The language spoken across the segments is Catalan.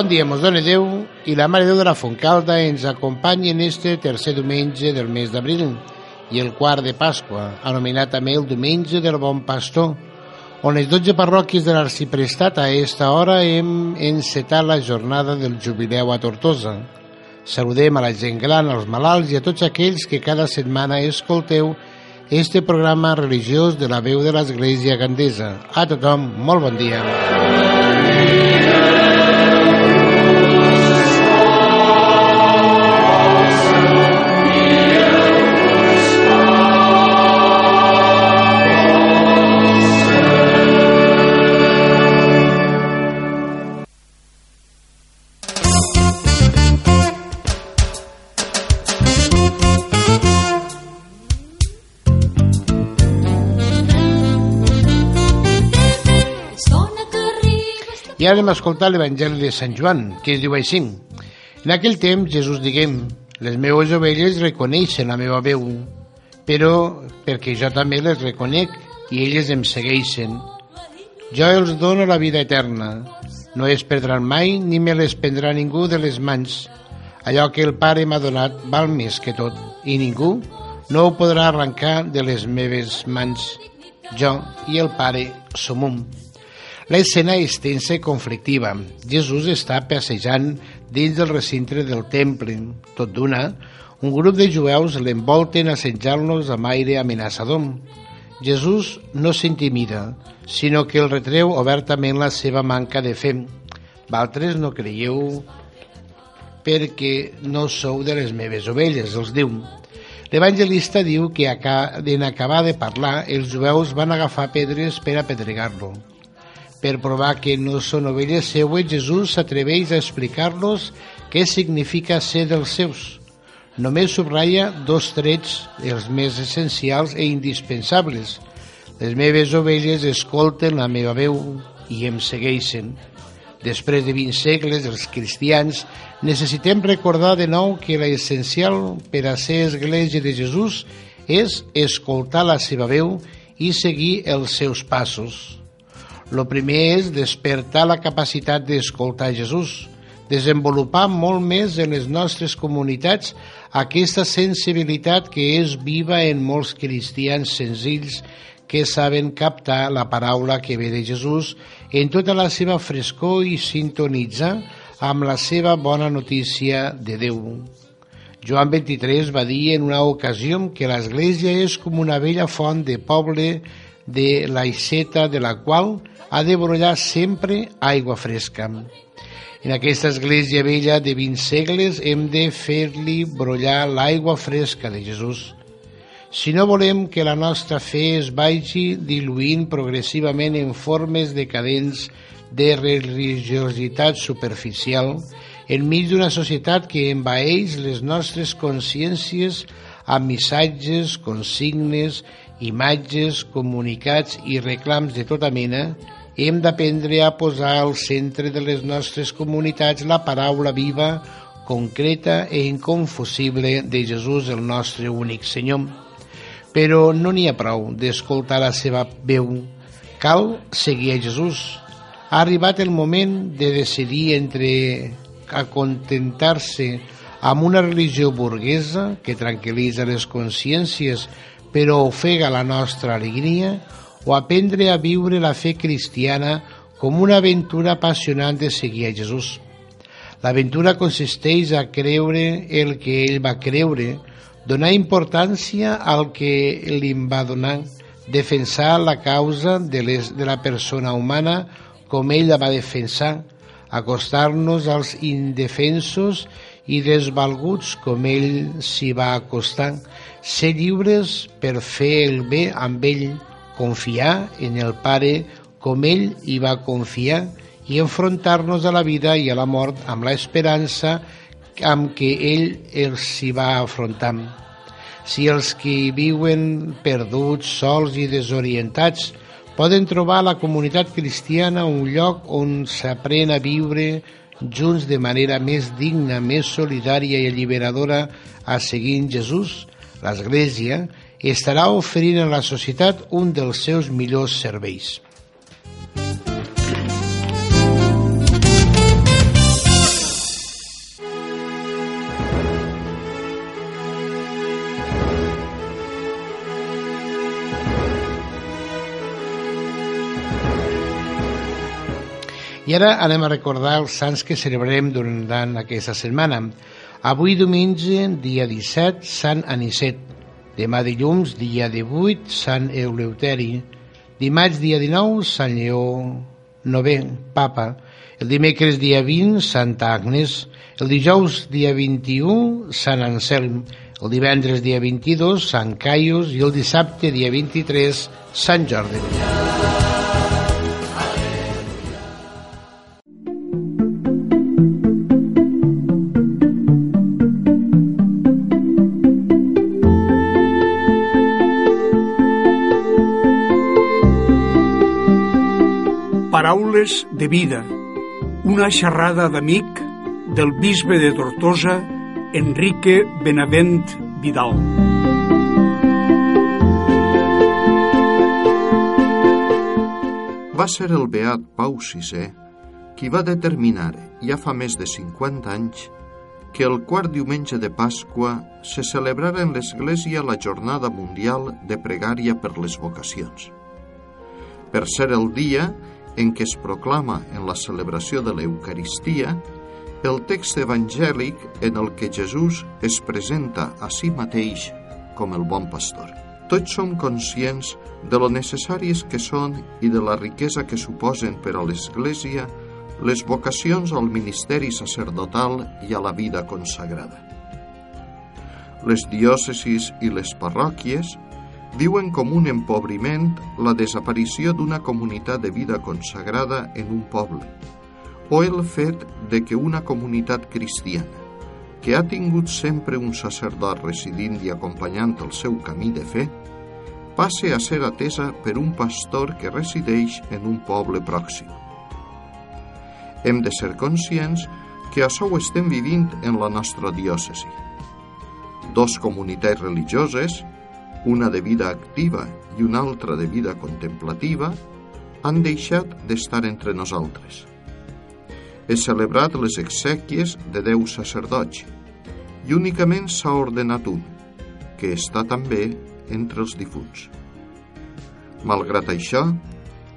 Bon dia, mos dona Déu i la Mare Déu de la Fontcalda ens acompanya en este tercer diumenge del mes d'abril i el quart de Pasqua, anomenat també el diumenge del Bon Pastor, on les 12 parròquies de l'Arciprestat a esta hora hem encetat la jornada del jubileu a Tortosa. Saludem a la gent gran, als malalts i a tots aquells que cada setmana escolteu este programa religiós de la veu de l'Església Gandesa. A tothom, molt bon dia. I ara anem a escoltar l'Evangeli de Sant Joan, que es diu així. En aquell temps Jesús diguem, les meues ovelles reconeixen la meva veu, però perquè jo també les reconec i elles em segueixen. Jo els dono la vida eterna, no es perdran mai ni me les prendrà ningú de les mans. Allò que el Pare m'ha donat val més que tot, i ningú no ho podrà arrencar de les meves mans. Jo i el Pare som un. L'escena és tensa i conflictiva. Jesús està passejant dins del recinte del temple. Tot d'una, un grup de jueus l'envolten assetjant-los amb aire amenaçador. Jesús no s'intimida, sinó que el retreu obertament la seva manca de fe. Valtres no creieu perquè no sou de les meves ovelles, els diu. L'evangelista diu que en acabar de parlar, els jueus van agafar pedres per apedregar-lo. Per provar que no són ovelles seues, Jesús s'atreveix a explicar-los què significa ser dels seus. Només subratlla dos trets, els més essencials e indispensables. Les meves ovelles escolten la meva veu i em segueixen. Després de 20 segles, els cristians necessitem recordar de nou que l'essencial per a ser església de Jesús és escoltar la seva veu i seguir els seus passos. El primer és despertar la capacitat d'escoltar Jesús, desenvolupar molt més en les nostres comunitats aquesta sensibilitat que és viva en molts cristians senzills que saben captar la paraula que ve de Jesús en tota la seva frescor i sintonitzar amb la seva bona notícia de Déu. Joan 23 va dir en una ocasió que l'Església és com una vella font de poble de l'aixeta de la qual ha de brollar sempre aigua fresca. En aquesta església vella de 20 segles hem de fer-li brollar l'aigua fresca de Jesús. Si no volem que la nostra fe es vagi diluint progressivament en formes decadents de religiositat superficial, enmig d'una societat que envaeix les nostres consciències amb missatges, consignes, imatges, comunicats i reclams de tota mena, hem d'aprendre a posar al centre de les nostres comunitats la paraula viva, concreta i inconfusible de Jesús, el nostre únic Senyor. Però no n'hi ha prou d'escoltar la seva veu. Cal seguir a Jesús. Ha arribat el moment de decidir entre acontentar-se amb una religió burguesa que tranquil·litza les consciències però ofega la nostra alegria o aprendre a viure la fe cristiana com una aventura apassionant de seguir a Jesús. L'aventura consisteix a creure el que ell va creure, donar importància al que li va donar, defensar la causa de, les, de la persona humana com ell la va defensar, acostar-nos als indefensos i desvalguts com ell s'hi va acostar, ser lliures per fer el bé amb ell, confiar en el Pare com ell hi va confiar i enfrontar-nos a la vida i a la mort amb l'esperança amb què ell els hi va afrontar. Si els que viuen perduts, sols i desorientats poden trobar a la comunitat cristiana un lloc on s'aprèn a viure junts de manera més digna, més solidària i alliberadora a seguint Jesús, l'Església estarà oferint a la societat un dels seus millors serveis. I ara anem a recordar els sants que celebrem durant aquesta setmana. Avui diumenge, dia 17, Sant Anicet. Demà dilluns, dia 18, Sant Euleuteri. Dimarts, dia 19, Sant Lleó Nové, Papa. El dimecres, dia 20, Santa Agnes. El dijous, dia 21, Sant Anselm. El divendres, dia 22, Sant Caius. I el dissabte, dia 23, Sant Jordi. Paraules de vida. Una xerrada d'amic del bisbe de Tortosa, Enrique Benavent Vidal. Va ser el beat Pau VI qui va determinar, ja fa més de 50 anys, que el quart diumenge de Pasqua se celebrara en l'Església la Jornada Mundial de Pregària per les Vocacions. Per ser el dia en què es proclama en la celebració de l'Eucaristia el text evangèlic en el que Jesús es presenta a si mateix com el bon pastor. Tots som conscients de lo necessàries que són i de la riquesa que suposen per a l'Església les vocacions al ministeri sacerdotal i a la vida consagrada. Les diòcesis i les parròquies diuen com un empobriment la desaparició d'una comunitat de vida consagrada en un poble, o el fet de que una comunitat cristiana, que ha tingut sempre un sacerdot residint i acompanyant el seu camí de fe, passe a ser atesa per un pastor que resideix en un poble pròxim. Hem de ser conscients que això ho estem vivint en la nostra diòcesi. Dos comunitats religioses, una de vida activa i una altra de vida contemplativa, han deixat d'estar entre nosaltres és celebrat les exèquies de deu sacerdots i únicament s'ha ordenat un, que està també entre els difunts. Malgrat això,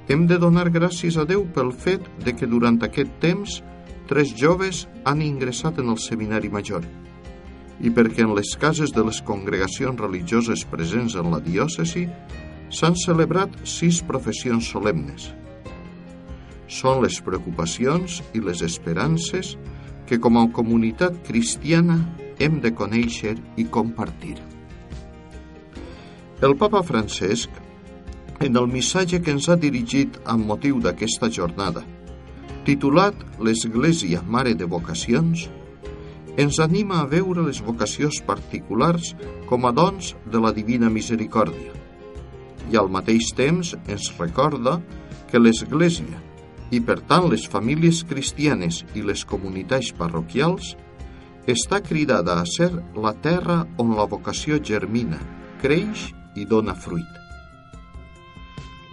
hem de donar gràcies a Déu pel fet de que durant aquest temps tres joves han ingressat en el seminari major i perquè en les cases de les congregacions religioses presents en la diòcesi s'han celebrat sis professions solemnes – són les preocupacions i les esperances que com a comunitat cristiana hem de conèixer i compartir. El papa Francesc, en el missatge que ens ha dirigit amb motiu d'aquesta jornada, titulat L'Església Mare de Vocacions, ens anima a veure les vocacions particulars com a dons de la Divina Misericòrdia i al mateix temps ens recorda que l'Església, i per tant les famílies cristianes i les comunitats parroquials, està cridada a ser la terra on la vocació germina, creix i dona fruit.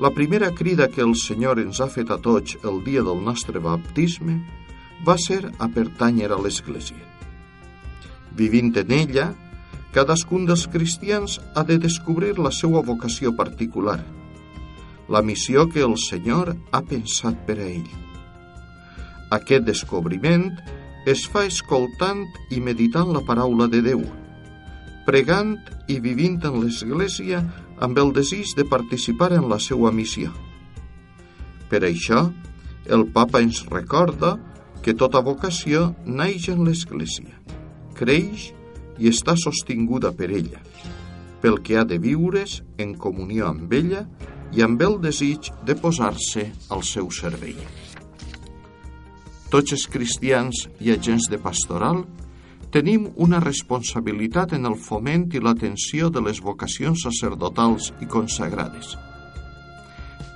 La primera crida que el Senyor ens ha fet a tots el dia del nostre baptisme va ser a pertànyer a l'Església. Vivint en ella, cadascun dels cristians ha de descobrir la seva vocació particular – la missió que el Senyor ha pensat per a ell. Aquest descobriment es fa escoltant i meditant la paraula de Déu, pregant i vivint en l'Església amb el desig de participar en la seva missió. Per això, el papa ens recorda que tota vocació naix en l'Església, creix i està sostinguda per ella, pel que ha de viure's en comunió amb ella i amb el desig de posar-se al seu servei. Tots els cristians i agents de pastoral tenim una responsabilitat en el foment i l'atenció de les vocacions sacerdotals i consagrades.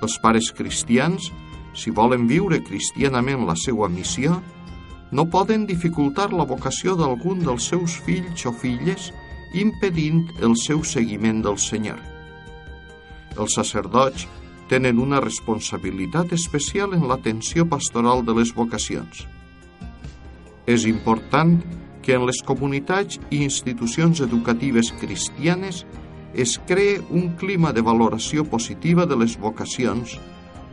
Els pares cristians, si volen viure cristianament la seva missió, no poden dificultar la vocació d'algun dels seus fills o filles impedint el seu seguiment del Senyor els sacerdots tenen una responsabilitat especial en l'atenció pastoral de les vocacions. És important que en les comunitats i institucions educatives cristianes es cree un clima de valoració positiva de les vocacions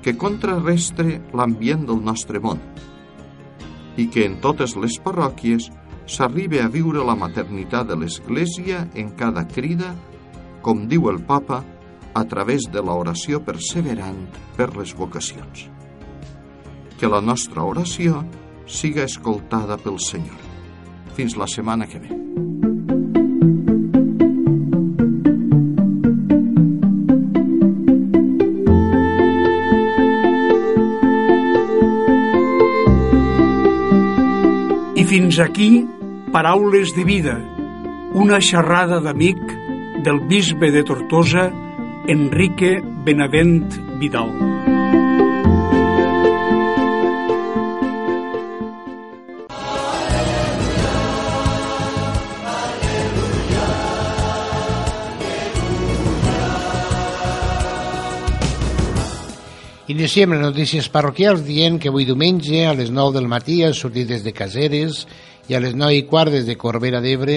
que contrarrestre l'ambient del nostre món i que en totes les parròquies s'arribi a viure la maternitat de l'Església en cada crida, com diu el papa, a través de l'oració perseverant per les vocacions. Que la nostra oració siga escoltada pel Senyor. Fins la setmana que ve. Fins aquí, Paraules de Vida, una xerrada d'amic del bisbe de Tortosa, Enrique Benavent Vidal. Iniciem les notícies parroquials dient que avui diumenge a les 9 del matí han sortit des de Caseres i a les 9 i quart des de Corbera d'Ebre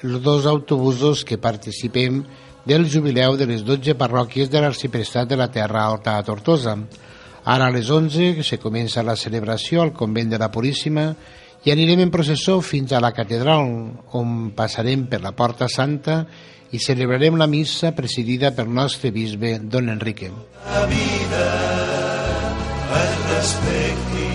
els dos autobusos que participem del jubileu de les 12 parròquies de l'arxiprestat de la Terra Alta a Tortosa. Ara a les 11 se comença la celebració al convent de la Puríssima i anirem en processó fins a la catedral, on passarem per la Porta Santa i celebrarem la missa presidida pel nostre bisbe, don Enrique. La vida es respecti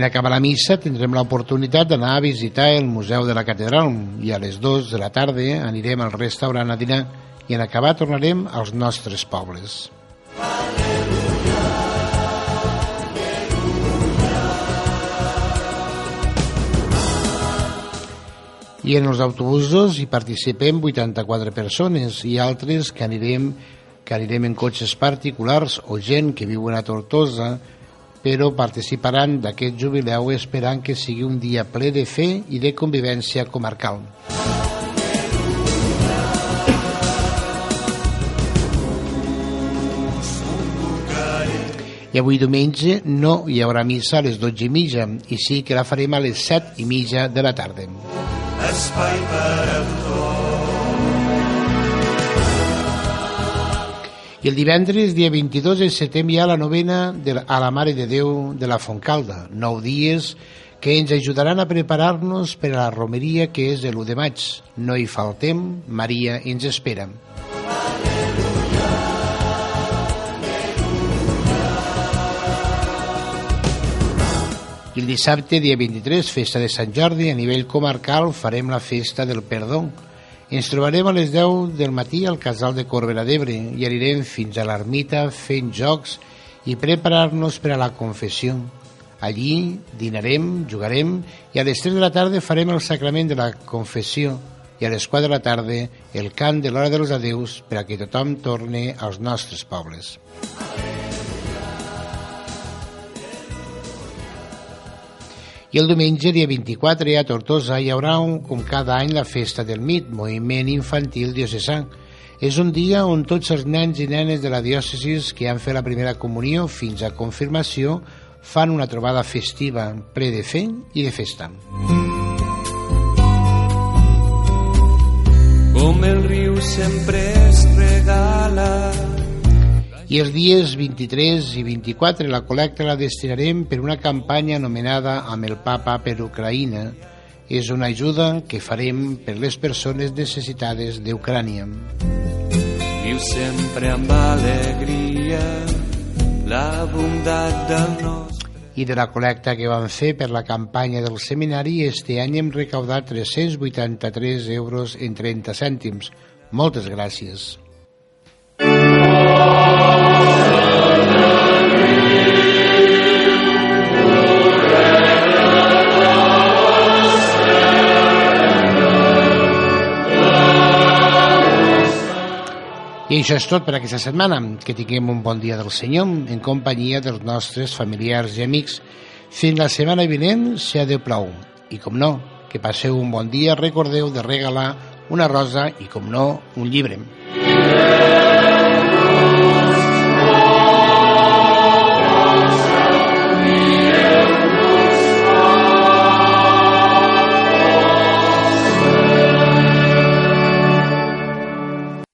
En acabar la missa tindrem l'oportunitat d'anar a visitar el Museu de la Catedral i a les 2 de la tarda anirem al restaurant a dinar i en acabar tornarem als nostres pobles. I en els autobusos hi participem 84 persones i altres que anirem, que anirem en cotxes particulars o gent que viuen a Tortosa però participaran d'aquest jubileu esperant que sigui un dia ple de fe i de convivència comarcal. I avui diumenge no hi haurà missa a les 12 i mitja i sí que la farem a les 7 i mitja de la tarda. Espai per a I el divendres, dia 22 de setembre, hi ha la novena de a la Mare de Déu de la Fontcalda. Nou dies que ens ajudaran a preparar-nos per a la romeria que és l'1 de maig. No hi faltem, Maria ens espera. El dissabte, dia 23, festa de Sant Jordi, a nivell comarcal farem la festa del perdó, ens trobarem a les 10 del matí al casal de Corbera d'Ebre i anirem fins a l'ermita fent jocs i preparar-nos per a la confessió. Allí dinarem, jugarem i a les 3 de la tarda farem el sacrament de la confessió i a les 4 de la tarda el cant de l'hora dels adeus per a que tothom torne als nostres pobles. I el diumenge, dia 24, a Tortosa hi haurà, un, com cada any, la Festa del MIT, Moviment Infantil Diocesà. És un dia on tots els nens i nenes de la diòcesis que han fet la primera comunió fins a confirmació fan una trobada festiva, ple de fe i de festa. Com el riu sempre es regala i els dies 23 i 24 la col·lecta la destinarem per una campanya anomenada amb el papa per Ucraïna. És una ajuda que farem per les persones necessitades d'Ucrània. Viu sempre amb alegria la bondat del nostre... I de la col·lecta que vam fer per la campanya del seminari, este any hem recaudat 383 euros en 30 cèntims. Moltes gràcies. I això és tot per aquesta setmana. Que tinguem un bon dia del Senyor en companyia dels nostres familiars i amics. Fins la setmana vinent, si ha de plou. I com no, que passeu un bon dia, recordeu de regalar una rosa i, com no, un llibre.